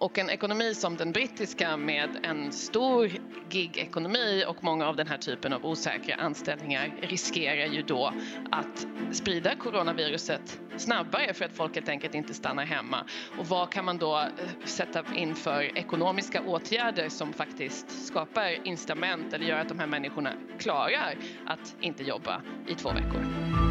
Och en ekonomi som den brittiska med en stor gig-ekonomi och många av den här typen av osäkra anställningar riskerar ju då att sprida coronaviruset snabbare för att folk helt enkelt inte stannar hemma. Och vad kan man då eh, sätta in för ekonomiska åtgärder som faktiskt skapar incitament eller gör att de här människorna klarar att inte jobba i två veckor?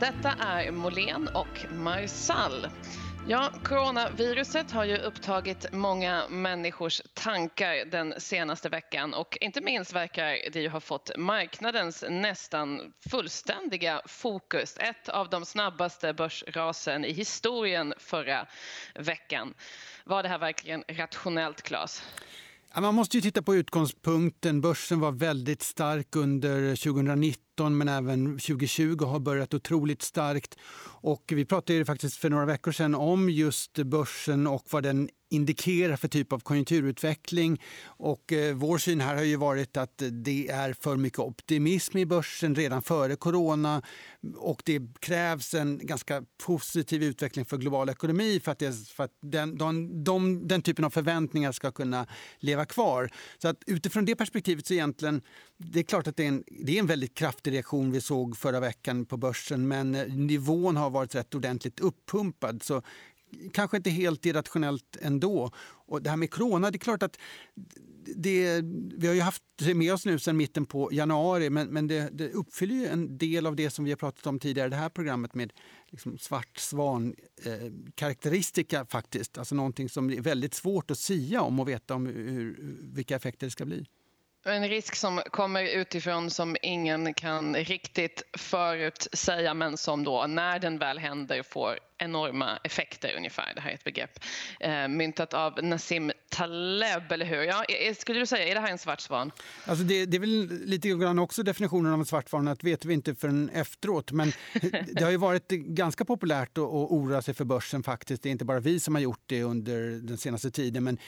Detta är Molén och Marsall. Ja, coronaviruset har ju upptagit många människors tankar den senaste veckan och inte minst verkar det ju ha fått marknadens nästan fullständiga fokus. Ett av de snabbaste börsrasen i historien förra veckan. Var det här verkligen rationellt, Claes? Man måste ju titta på utgångspunkten. Börsen var väldigt stark under 2019 men även 2020 har börjat otroligt starkt. Och vi pratade faktiskt för några veckor sedan om just börsen och vad den indikerar för typ av konjunkturutveckling. Och eh, vår syn här har ju varit att det är för mycket optimism i börsen redan före corona och det krävs en ganska positiv utveckling för global ekonomi för att, det, för att den, de, de, den typen av förväntningar ska kunna leva kvar. Så att utifrån det perspektivet så egentligen, det är klart att det är en, det är en väldigt kraftig reaktion vi såg förra veckan på börsen men eh, nivån har varit rätt ordentligt uppumpad. Så kanske inte helt irrationellt ändå. Och det här med corona, det är klart att det, vi har ju haft det med oss nu sedan mitten på januari men, men det, det uppfyller ju en del av det som vi har pratat om tidigare i det här programmet med liksom svart svan-karaktäristika eh, faktiskt. Alltså någonting som är väldigt svårt att sia om och veta om hur, vilka effekter det ska bli. En risk som kommer utifrån som ingen kan riktigt förutsäga men som då när den väl händer får enorma effekter ungefär. Det här är ett begrepp eh, myntat av Nassim Taleb, eller hur? Ja, skulle du säga, är det här en svart svan? Alltså det, det är väl lite grann också definitionen av en svart svan, att vet vi inte förrän efteråt. Men det har ju varit ganska populärt att, att oroa sig för börsen faktiskt. Det är inte bara vi som har gjort det under den senaste tiden. Men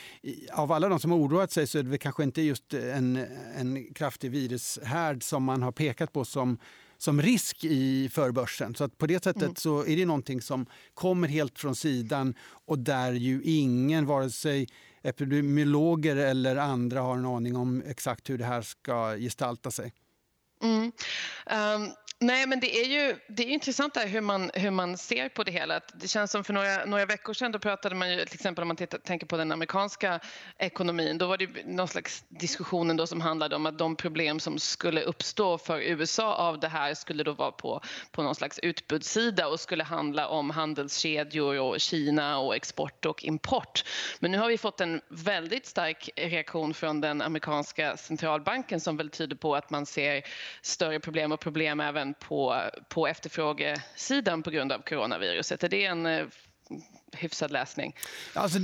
av alla de som har oroat sig så är det kanske inte just en, en kraftig virushärd som man har pekat på som som risk i förbörsen. Så att på det sättet mm. så är det någonting som kommer helt från sidan och där ju ingen, vare sig epidemiologer eller andra har en aning om exakt hur det här ska gestalta sig. Mm. Um, Nej, men det är ju det är intressant där hur man, hur man ser på det hela. Det känns som för några, några veckor sedan då pratade man ju till exempel om man tittar, tänker på den amerikanska ekonomin. Då var det någon slags diskussion då som handlade om att de problem som skulle uppstå för USA av det här skulle då vara på, på någon slags utbudssida och skulle handla om handelskedjor och Kina och export och import. Men nu har vi fått en väldigt stark reaktion från den amerikanska centralbanken som väl tyder på att man ser större problem och problem även på, på efterfrågesidan på grund av coronaviruset. Är det en eh, hyfsad läsning? Alltså,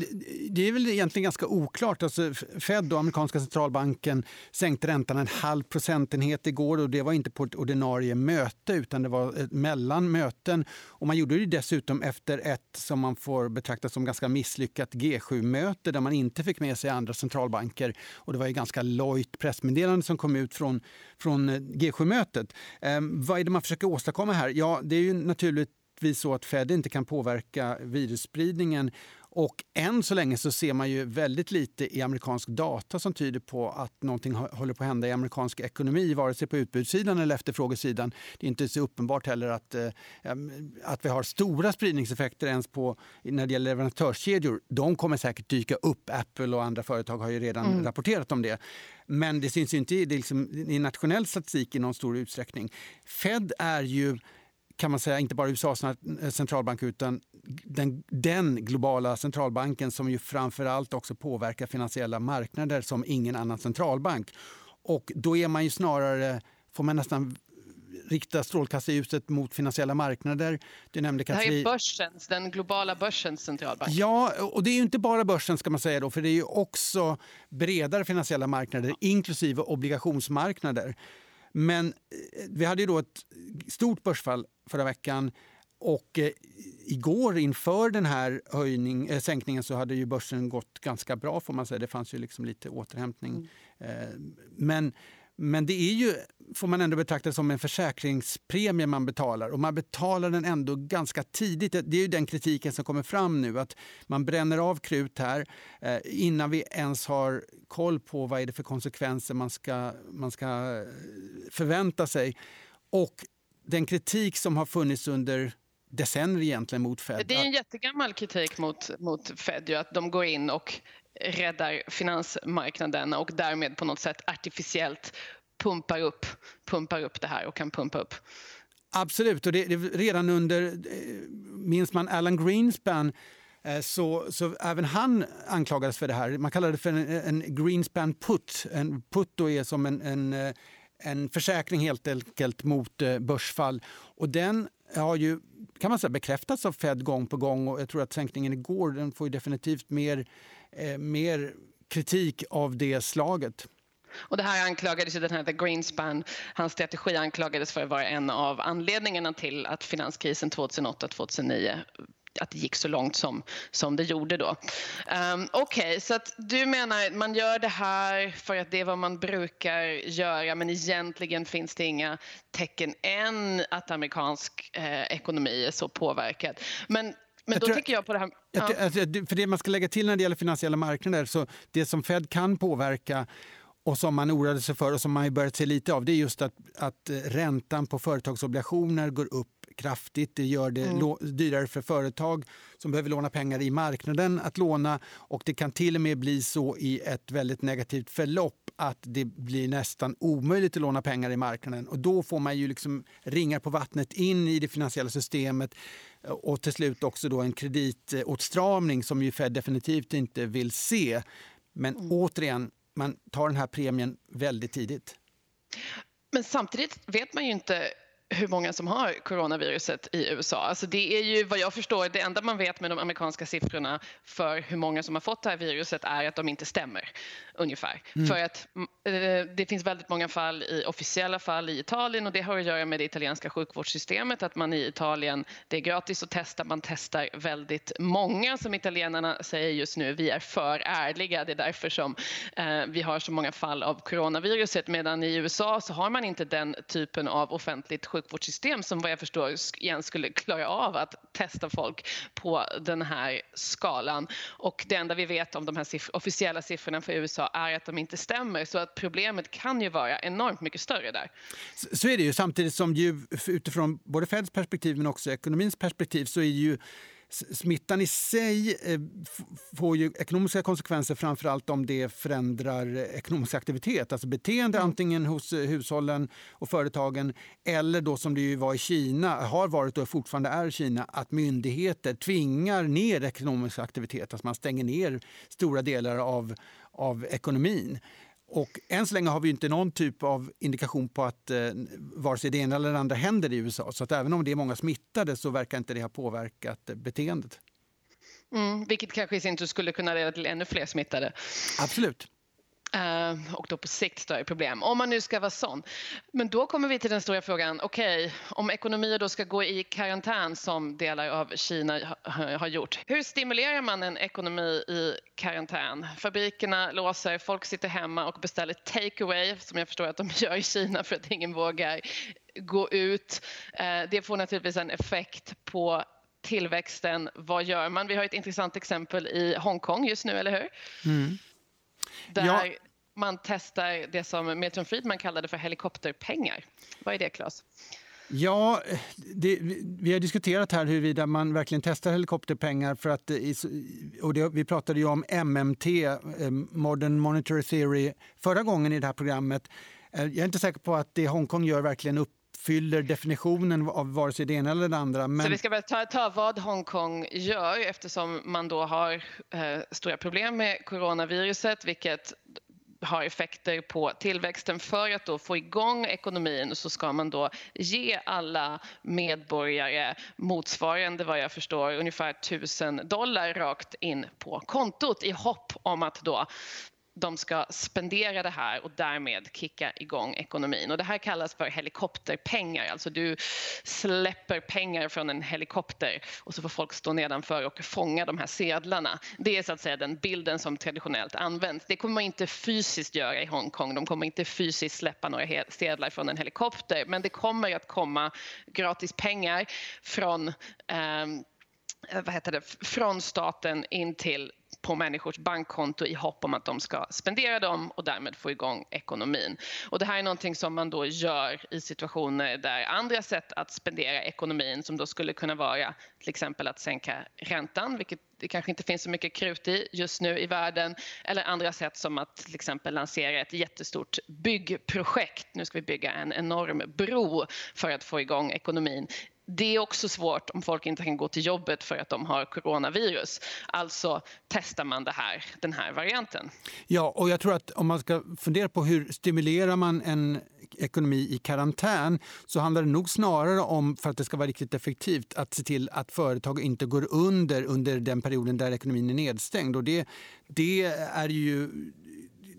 det är väl egentligen ganska oklart. Alltså, Fed och amerikanska centralbanken sänkte räntan en halv procentenhet igår och det var inte på ett ordinarie möte utan det var ett mellan möten. Och man gjorde det dessutom efter ett som man får betrakta som ganska misslyckat G7-möte där man inte fick med sig andra centralbanker. Och det var ett ganska lojt pressmeddelande som kom ut från, från G7-mötet. Ehm, vad är det man försöker åstadkomma här? Ja, det är ju naturligt givetvis så att Fed inte kan påverka virusspridningen. Och än så länge så ser man ju väldigt lite i amerikansk data som tyder på att någonting håller på att hända i amerikansk ekonomi, vare sig på utbudssidan eller efterfrågesidan. Det är inte så uppenbart heller att, eh, att vi har stora spridningseffekter ens på, när det gäller leverantörskedjor. De kommer säkert dyka upp. Apple och andra företag har ju redan mm. rapporterat om det. Men det syns inte i, liksom, i nationell statistik i någon stor utsträckning. Fed är ju kan man säga, inte bara USAs centralbank utan den, den globala centralbanken som ju framför allt också påverkar finansiella marknader som ingen annan centralbank. Och då är man ju snarare, får man nästan rikta strålkastarljuset mot finansiella marknader. Du nämnde Det här är börsens, den globala börsens centralbank. Ja, och det är inte bara börsen ska man säga då, för det är ju också bredare finansiella marknader, inklusive obligationsmarknader. Men eh, vi hade ju då ett stort börsfall förra veckan och eh, igår inför den här höjning, eh, sänkningen så hade ju börsen gått ganska bra får man säga. Det fanns ju liksom lite återhämtning. Mm. Eh, men Men det är ju, får man ändå betrakta som en försäkringspremie man betalar och man betalar den ändå ganska tidigt. Det är ju den kritiken som kommer fram nu att man bränner av krut här eh, innan vi ens har koll på vad är det för konsekvenser man ska, man ska eh, förvänta sig. Och den kritik som har funnits under decennier egentligen mot Fed. Det är en jättegammal kritik mot, mot Fed, ju, att de går in och räddar finansmarknaden och därmed på något sätt artificiellt pumpar upp, pumpar upp det här och kan pumpa upp. Absolut, och det, det redan under, eh, minns man Alan Greenspan eh, så, så även han anklagades för det här. Man kallar det för en, en Greenspan put. En put då är som en, en, eh, en försäkring helt enkelt mot börsfall. Och den har ju kan man säga, bekräftats av Fed gång på gång och jag tror att sänkningen igår den får definitivt mer eh, mer kritik av det slaget. Och det här anklagades ju den här The Greenspan, hans strategi anklagades för att vara en av anledningarna till att finanskrisen 2008-2009 att det gick så långt som, som det gjorde då. Um, Okej, okay, så att du menar att man gör det här för att det är vad man brukar göra men egentligen finns det inga tecken än att amerikansk eh, ekonomi är så påverkad. Men men då tror, tänker jag på det här... Ja. för det man ska lägga till när det gäller finansiella marknader, så det som Fed kan påverka och som man oroade sig för och som man börjat se lite av, det är just att, att räntan på företagsobligationer går upp kraftigt. Det gör det mm. dyrare för företag som behöver låna pengar i marknaden att låna och det kan till och med bli så i ett väldigt negativt förlopp att det blir nästan omöjligt att låna pengar i marknaden och då får man ju liksom ringar på vattnet in i det finansiella systemet och till slut också då en kreditåtstramning som ju Fed definitivt inte vill se. Men mm. återigen, man tar den här premien väldigt tidigt. Men samtidigt vet man ju inte hur många som har coronaviruset i USA. Alltså det är ju vad jag förstår det enda man vet med de amerikanska siffrorna för hur många som har fått det här viruset är att de inte stämmer ungefär. Mm. För att Eh, det finns väldigt många fall i officiella fall i Italien och det har att göra med det italienska sjukvårdssystemet att man i Italien, det är gratis att testa, man testar väldigt många som italienarna säger just nu, vi är för ärliga, det är därför som eh, vi har så många fall av coronaviruset medan i USA så har man inte den typen av offentligt sjukvårdssystem som vad jag förstår igen skulle klara av att testa folk på den här skalan. Och det enda vi vet om de här siff officiella siffrorna för USA är att de inte stämmer. Så att problemet kan ju vara enormt mycket större där. Så är det ju samtidigt som ju utifrån både Feds perspektiv men också ekonomins perspektiv så är ju Smittan i sig eh, får ju ekonomiska konsekvenser framförallt om det förändrar ekonomisk aktivitet, alltså beteende mm. antingen hos eh, hushållen och företagen eller då som det ju var i Kina, har varit och fortfarande är i Kina, att myndigheter tvingar ner ekonomisk aktivitet, alltså man stänger ner stora delar av, av ekonomin. Och än så länge har vi inte någon typ av indikation på att eh, vare sig det ena eller det andra händer i USA. Så att även om det är många smittade så verkar inte det ha påverkat eh, beteendet. Mm, vilket kanske i sin tur skulle kunna leda till ännu fler smittade. Absolut. Uh, och då på sikt större problem, om man nu ska vara sån. Men då kommer vi till den stora frågan, okej, okay, om ekonomier då ska gå i karantän som delar av Kina har gjort. Hur stimulerar man en ekonomi i karantän? Fabrikerna låser, folk sitter hemma och beställer takeaway som jag förstår att de gör i Kina för att ingen vågar gå ut. Uh, det får naturligtvis en effekt på tillväxten. Vad gör man? Vi har ett intressant exempel i Hongkong just nu, eller hur? Mm. Där ja. man testar det som Milton Friedman kallade för helikopterpengar. Vad är det, Claes? Ja, det, vi har diskuterat här huruvida man verkligen testar helikopterpengar. För att, och det, vi pratade ju om MMT, eh, Modern Monetary Theory, förra gången i det här programmet. Eh, jag är inte säker på att det Hongkong gör verkligen uppfyller definitionen av vare sig det ena eller det andra. Men... Så vi ska bara ta, ta vad Hongkong gör eftersom man då har eh, stora problem med coronaviruset vilket har effekter på tillväxten. För att då få igång ekonomin så ska man då ge alla medborgare motsvarande vad jag förstår ungefär 1000 dollar rakt in på kontot i hopp om att då de ska spendera det här och därmed kicka igång ekonomin. Och det här kallas för helikopterpengar, alltså du släpper pengar från en helikopter och så får folk stå nedanför och fånga de här sedlarna. Det är så att säga den bilden som traditionellt används. Det kommer man inte fysiskt göra i Hongkong. De kommer inte fysiskt släppa några sedlar från en helikopter, men det kommer att komma gratis pengar från eh, vad heter det, från staten in till på människors bankkonto i hopp om att de ska spendera dem och därmed få igång ekonomin. Och det här är någonting som man då gör i situationer där andra sätt att spendera ekonomin som då skulle kunna vara till exempel att sänka räntan, vilket det kanske inte finns så mycket krut i just nu i världen, eller andra sätt som att till exempel lansera ett jättestort byggprojekt. Nu ska vi bygga en enorm bro för att få igång ekonomin det är också svårt om folk inte kan gå till jobbet för att de har coronavirus. Alltså testar man det här, den här varianten. Ja, och jag tror att om man ska fundera på hur stimulerar man en ekonomi i karantän så handlar det nog snarare om, för att det ska vara riktigt effektivt, att se till att företag inte går under under den perioden där ekonomin är nedstängd. Och det, det är ju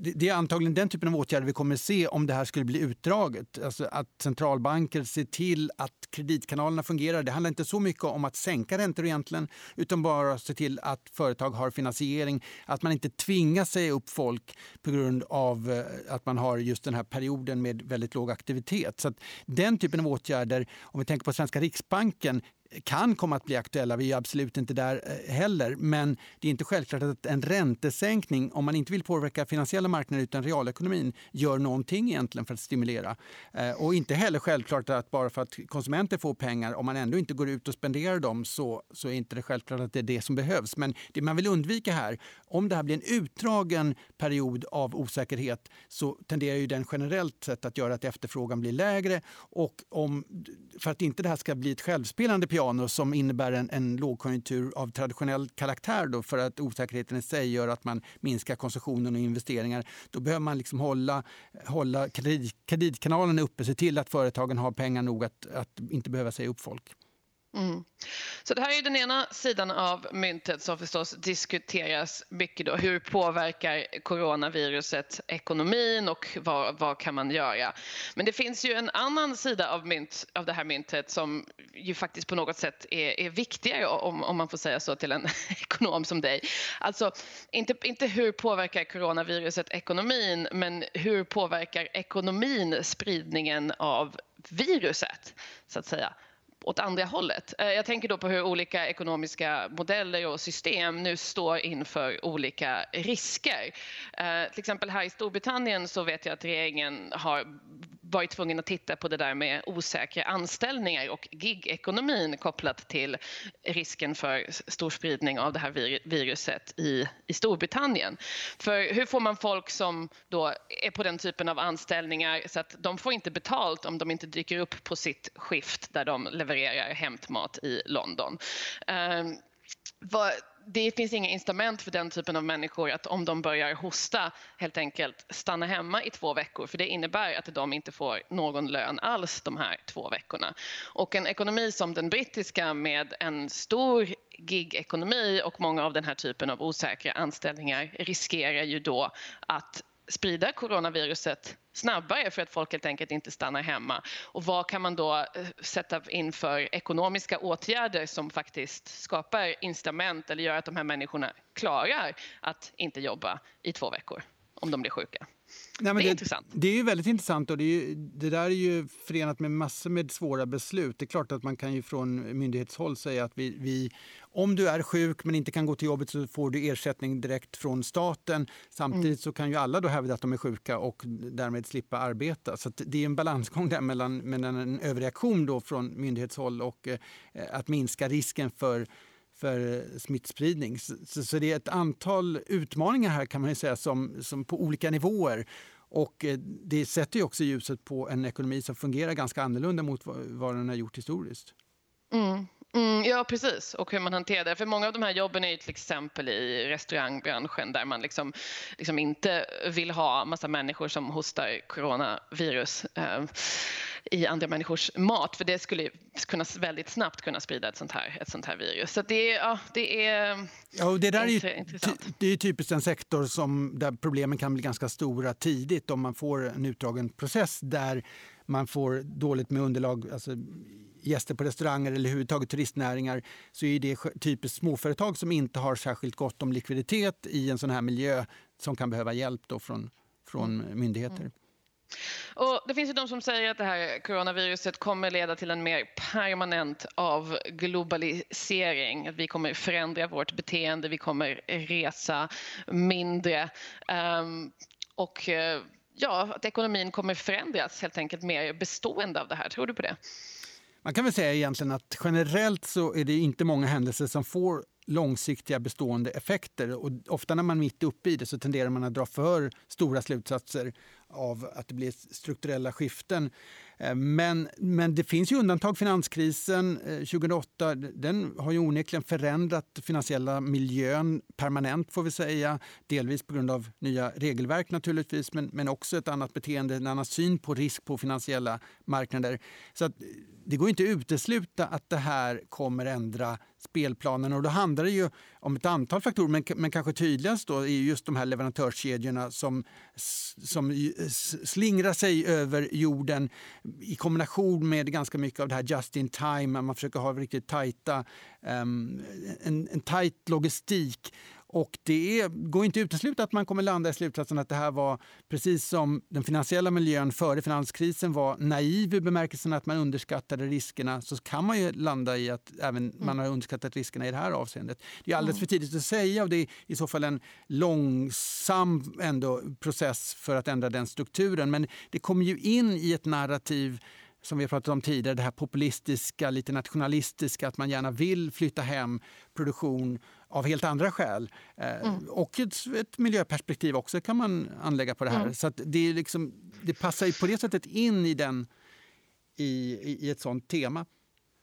det är antagligen den typen av åtgärder vi kommer att se om det här skulle bli utdraget. Alltså att centralbanker ser till att kreditkanalerna fungerar. Det handlar inte så mycket om att sänka räntor egentligen utan bara se till att företag har finansiering. Att man inte tvingar sig upp folk på grund av eh, att man har just den här perioden med väldigt låg aktivitet. Så den typen av åtgärder, om vi tänker på Svenska Riksbanken, kan komma att bli aktuella. Vi är absolut inte där eh, heller. Men det är inte självklart att en räntesänkning, om man inte vill påverka finansiella marknader utan realekonomin, gör någonting egentligen för att stimulera. Eh, och inte heller självklart att bara för att konsumenter får pengar, om man ändå inte går ut och spenderar dem så, så är inte det självklart att det är det som behövs. Men det man vill undvika här, om det här blir en utdragen period av osäkerhet så tenderar ju den generellt sett att göra att efterfrågan blir lägre. Och om, för att inte det här ska bli ett självspelande piano som innebär en, en lågkonjunktur av traditionell karaktär då, för att osäkerheten i sig gör att man minskar konsumtionen och investeringar. Då behöver man liksom hålla, hålla kredit, kreditkanalen uppe, se till att företagen har pengar nog att, att inte behöva säga upp folk. Mm. Så det här är den ena sidan av myntet som förstås diskuteras mycket. Då. Hur påverkar coronaviruset ekonomin och vad, vad kan man göra? Men det finns ju en annan sida av, mynt, av det här myntet som ju faktiskt på något sätt är, är viktigare om, om man får säga så till en ekonom som dig. Alltså inte, inte hur påverkar coronaviruset ekonomin men hur påverkar ekonomin spridningen av viruset så att säga åt andra hållet. Eh, jag tänker då på hur olika ekonomiska modeller och system nu står inför olika risker. Eh, till exempel här i Storbritannien så vet jag att regeringen har varit tvungen att titta på det där med osäkra anställningar och gigekonomin kopplat till risken för stor spridning av det här viruset i, i Storbritannien. För hur får man folk som då är på den typen av anställningar så att de får inte betalt om de inte dyker upp på sitt skift där de levererar hämtmat i London. Um, vad, det finns inga incitament för den typen av människor att om de börjar hosta helt enkelt stanna hemma i två veckor för det innebär att de inte får någon lön alls de här två veckorna. Och en ekonomi som den brittiska med en stor gigekonomi och många av den här typen av osäkra anställningar riskerar ju då att sprida coronaviruset snabbare för att folk helt enkelt inte stannar hemma. Och vad kan man då eh, sätta in för ekonomiska åtgärder som faktiskt skapar incitament eller gör att de här människorna klarar att inte jobba i två veckor om de blir sjuka? Nej, det är det, intressant. Det är ju väldigt intressant och det, ju, det, där är ju förenat med massor med svåra beslut. Det är klart att man kan ju från myndighetshåll säga att vi, vi, om du är sjuk men inte kan gå till jobbet så får du ersättning direkt från staten. Samtidigt mm. så kan ju alla då hävda att de är sjuka och därmed slippa arbeta. Så det är en balansgång där mellan, mellan en överreaktion då från myndighetshåll och eh, att minska risken för för eh, smittspridning. Så, så, det är ett antal utmaningar här kan man säga som, som på olika nivåer. Och eh, det sätter ju också ljuset på en ekonomi som fungerar ganska annorlunda mot vad den har gjort historiskt. Mm. Mm, ja, precis. Och hur man hanterar det. För många av de här jobben är ju till exempel i restaurangbranschen där man liksom, liksom inte vill ha massa människor som hostar coronavirus. Ehm, i andra människors mat för det skulle kunna väldigt snabbt kunna sprida ett sånt här, ett sånt här virus. Så det, ja, det är ja, och det där är intressant. det är typiskt en sektor som, där problemen kan bli ganska stora tidigt om man får en utdragen process där man får dåligt med underlag, alltså gäster på restauranger eller överhuvudtaget turistnäringar så är det typiskt småföretag som inte har särskilt gott om likviditet i en sån här miljö som kan behöva hjälp då från, från mm. myndigheter. Mm. Och det finns ju de som säger att det här coronaviruset kommer leda till en mer permanent avglobalisering. Att vi kommer förändra vårt beteende, vi kommer resa mindre. Um, och eh, ja, att ekonomin kommer förändras helt enkelt mer bestående av det här. Tror du på det? Man kan väl säga egentligen att generellt så är det inte många händelser som får långsiktiga bestående effekter. Och ofta när man är mitt uppe i det så tenderar man att dra för stora slutsatser av att det blir strukturella skiften. Eh, men, men det finns ju undantag. Finanskrisen eh, 2008 den har ju onekligen förändrat den finansiella miljön permanent. får vi säga. Delvis på grund av nya regelverk naturligtvis men, men också ett annat beteende, en annan syn på risk på finansiella marknader. Så att, det går inte att utesluta att det här kommer ändra spelplanen. Och då handlar det ju om ett antal faktorer, men, men kanske tydligast då är just de här leverantörskedjorna som, som slingra sig över jorden i kombination med ganska mycket av det här just in time, man försöker ha riktigt tajta, um, en, en tajt logistik och det är, går inte att utesluta att man kommer landa i slutsatsen att det här var precis som den finansiella miljön före finanskrisen var naiv i bemärkelsen att man underskattade riskerna så kan man ju landa i att även mm. man har underskattat riskerna i det här avseendet. Det är alldeles för tidigt att säga och det är i så fall en långsam ändå process för att ändra den strukturen. Men det kommer ju in i ett narrativ som vi har pratat om tidigare, det här populistiska, lite nationalistiska, att man gärna vill flytta hem produktion av helt andra skäl. Eh, mm. Och ett, ett, miljöperspektiv också kan man anlägga på det här. Mm. Så det, är liksom, det passar på det sättet in i, den, i, i ett sånt tema.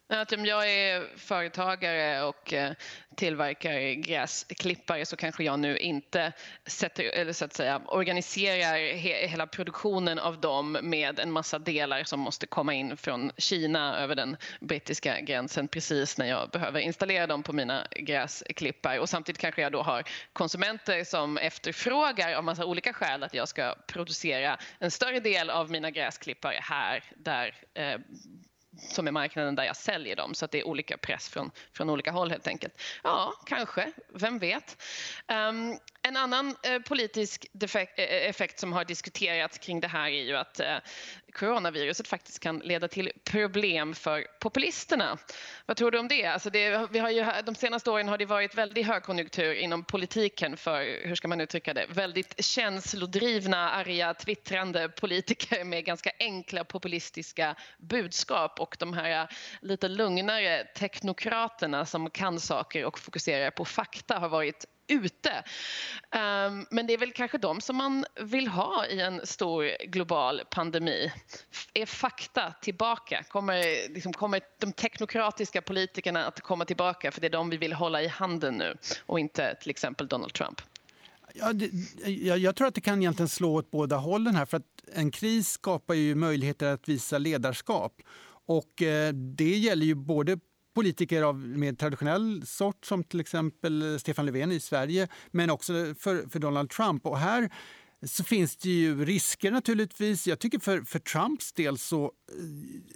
Om typ, jag är företagare och eh, tillverkar gräsklippare så kanske jag nu inte sätter, eller så att säga, organiserar he, hela produktionen av dem med en massa delar som måste komma in från Kina över den brittiska gränsen precis när jag behöver installera dem på mina gräsklippare. Och samtidigt kanske jag då har konsumenter som efterfrågar av massa olika skäl att jag ska producera en större del av mina gräsklippare här där eh, som är marknaden där jag säljer dem. Så att det är olika press från, från olika håll helt enkelt. Ja, kanske. Vem vet? Um, en annan eh, politisk defekt, eh, effekt som har diskuterats kring det här är ju att eh, coronaviruset faktiskt kan leda till problem för populisterna. Vad tror du om det? Alltså det vi har ju, de senaste åren har det varit väldigt högkonjunktur inom politiken för, hur ska man uttrycka det, väldigt känslodrivna, arga, twittrande politiker med ganska enkla populistiska budskap och de här lite lugnare teknokraterna som kan saker och fokuserar på fakta har varit ute. Um, men det är väl kanske de som man vill ha i en stor global pandemi. Är fakta tillbaka? Kommer, liksom, kommer de teknokratiska politikerna att komma tillbaka för det är de vi vill hålla i handen nu och inte till exempel Donald Trump? Ja, det, jag, jag, tror att det kan egentligen slå åt båda hållen här för att en kris skapar ju möjligheter att visa ledarskap. Och eh, det gäller ju både politiker av mer traditionell sort som till exempel Stefan Löfven i Sverige men också för, för Donald Trump. Och här så finns det ju risker naturligtvis. Jag tycker för, för Trumps del så, eh,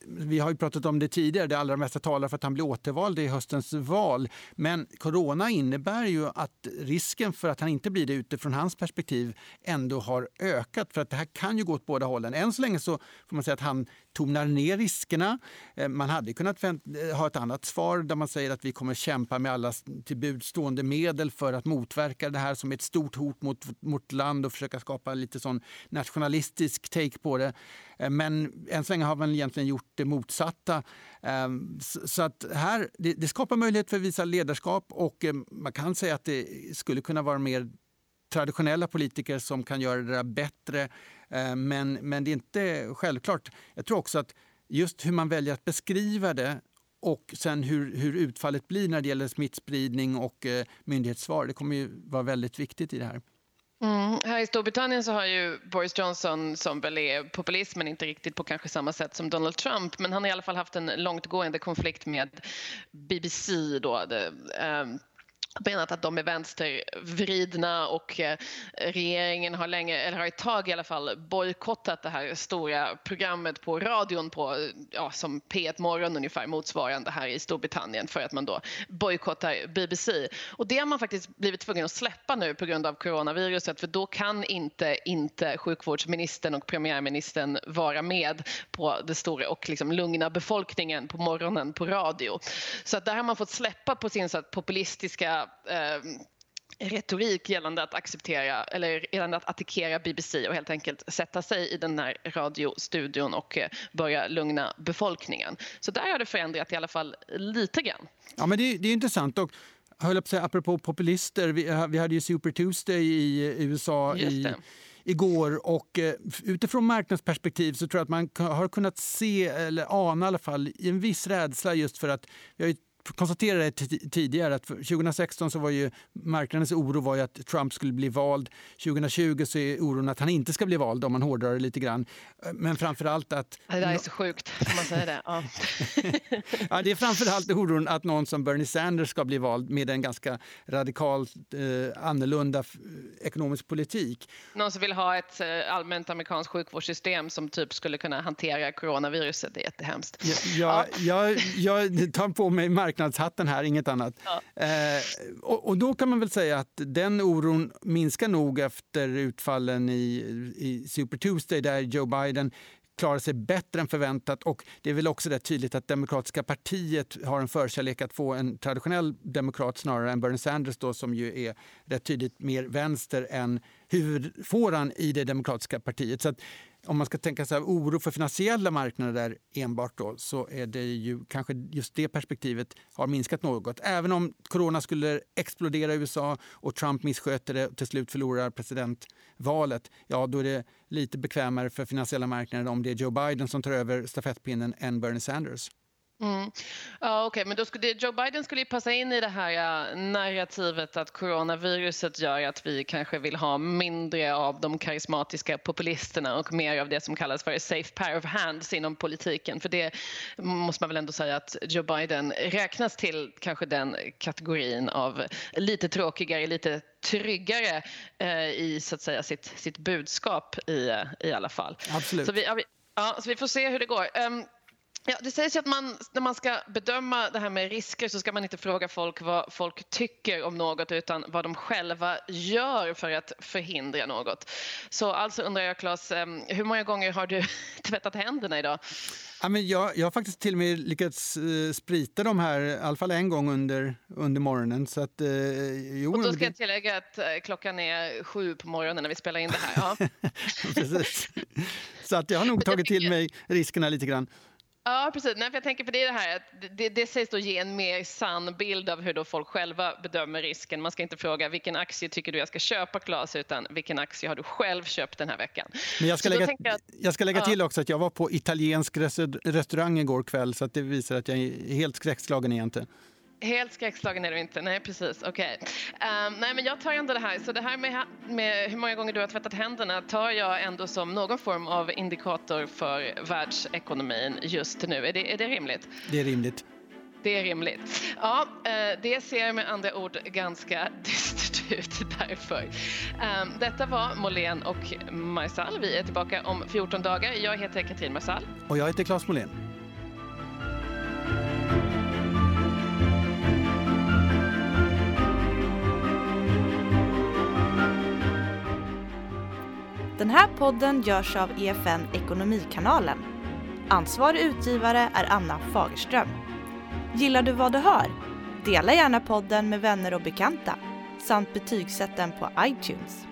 vi har ju pratat om det tidigare, det allra mesta talar för att han blir återvald i höstens val. Men corona innebär ju att risken för att han inte blir det utifrån hans perspektiv ändå har ökat. För att det här kan ju gå åt båda hållen. Än så länge så får man säga att han tonar ner riskerna. Eh, man hade kunnat eh, ha ett annat svar där man säger att vi kommer kämpa med alla tillbudstående medel för att motverka det här som ett stort hot mot vårt land och försöka skapa lite sån nationalistisk take på det. Eh, men än så länge har man egentligen gjort det motsatta. Ehm, så att här, det skapar möjlighet för att visa ledarskap och man kan säga att det skulle kunna vara mer traditionella politiker som kan göra det där bättre. Eh, men, men det är inte självklart. Jag tror också att just hur man väljer att beskriva det och sen hur, hur utfallet blir när det gäller smittspridning och eh, myndighetssvar, det kommer ju vara väldigt viktigt i det här. Mm. Här i Storbritannien så har ju Boris Johnson, som väl är populist men inte riktigt på kanske samma sätt som Donald Trump, men han har i alla fall haft en långtgående konflikt med BBC då, det, um, menat att de är vänstervridna och eh, regeringen har länge, eller har ett tag i alla fall, bojkottat det här stora programmet på radion på, eh, ja, som P1 Morgon ungefär motsvarande här i Storbritannien för att man då bojkottar BBC. Och det har man faktiskt blivit tvungen att släppa nu på grund av coronaviruset för då kan inte, inte sjukvårdsministern och premiärministern vara med på det stora och liksom lugna befolkningen på morgonen på radio. Så att där har man fått släppa på sin så att, populistiska eh, retorik gällande att acceptera eller gällande att attackera BBC och helt enkelt sätta sig i den här radiostudion och eh, börja lugna befolkningen. Så där har det förändrat i alla fall lite grann. Ja, men det, det är intressant. Och höll på säga, apropå populister, vi, eh, vi hade ju Super Tuesday i USA i, igår och eh, utifrån marknadsperspektiv så tror jag att man har kunnat se eller ana i alla fall en viss rädsla just för att vi har konstaterade tidigare att 2016 så var ju marknadens oro var att Trump skulle bli vald. 2020 så är oron att han inte ska bli vald om man hårdrar det lite grann. Men framförallt att... Det där är så sjukt, om man säger det. Ja. ja, det är framförallt oron att någon som Bernie Sanders ska bli vald med en ganska radikalt eh, annorlunda ekonomisk politik. Någon som vill ha ett eh, allmänt amerikanskt sjukvårdssystem som typ skulle kunna hantera coronaviruset. Det är jättehemskt. Ja, ja. Jag, jag tar på mig marknadshatten här, inget annat. Ja. Eh, och, och, då kan man väl säga att den oron minskar nog efter utfallen i, i Super Tuesday där Joe Biden klarar sig bättre än förväntat. Och Det är väl också rätt tydligt att Demokratiska partiet har en förkärlek att få en traditionell demokrat snarare än Bernie Sanders då, som ju är rätt tydligt mer vänster än huvudfåran i det Demokratiska partiet. Så om man ska tänka sig oro för finansiella marknader enbart då, så är det ju kanske just det perspektivet har minskat något. Även om corona skulle explodera i USA och Trump missköter det och till slut förlorar presidentvalet, ja då är det lite bekvämare för finansiella marknader om det är Joe Biden som tar över stafettpinnen än Bernie Sanders. Mm. Ja, okay. men då skulle, Joe Biden skulle ju passa in i det här narrativet att coronaviruset gör att vi kanske vill ha mindre av de karismatiska populisterna och mer av det som kallas för safe pair of hands inom politiken. För det måste man väl ändå säga att Joe Biden räknas till kanske den kategorin av lite tråkigare, lite tryggare eh, i så att säga sitt, sitt budskap i, i alla fall. Absolut. Så vi, ja, vi, ja, så vi får se hur det går. Um, Ja, det sägs att man, när man ska bedöma det här med risker så ska man inte fråga folk vad folk tycker om något utan vad de själva gör för att förhindra något. Så alltså undrar jag, Claes, hur många gånger har du tvättat händerna idag? Ja, men jag, jag har faktiskt till och med lyckats uh, sprita dem här, i alla fall en gång under, under morgonen. Så att, uh, jo, och då ska jag tillägga att uh, klockan är sju på morgonen när vi spelar in det här. Ja. Så att jag har nog tagit till mig riskerna lite grann. Ja, precis. Nej, för jag tänker på det, det här att det, det sägs då ge en mer sann bild av hur då folk själva bedömer risken. Man ska inte fråga vilken aktie tycker du jag ska köpa, Claes, utan vilken aktie har du själv köpt den här veckan? Men jag ska så lägga, jag, jag ska lägga till också att jag var på italiensk restaurang igår kväll så att det visar att jag är helt skräckslagen egentligen. Helt skräckslagen är du inte. Nej, precis. Okej. Okay. Um, nej, men jag tar ändå det här. Så det här med, med hur många gånger du har tvättat händerna tar jag ändå som någon form av indikator för världsekonomin just nu. Är det, är det rimligt? Det är rimligt. Det är rimligt. Ja, eh, det ser med andra ord ganska dystert ut därför. Ehm, detta var Molén och Marsall. Vi är tillbaka om 14 dagar. Jag heter Katrin Marsall. Och jag heter Claes Molén. Den här podden görs av EFN Ekonomikanalen. Ansvarig utgivare är Anna Fagerström. Gillar du vad du hör? Dela gärna podden med vänner och bekanta samt betygsätt den på iTunes.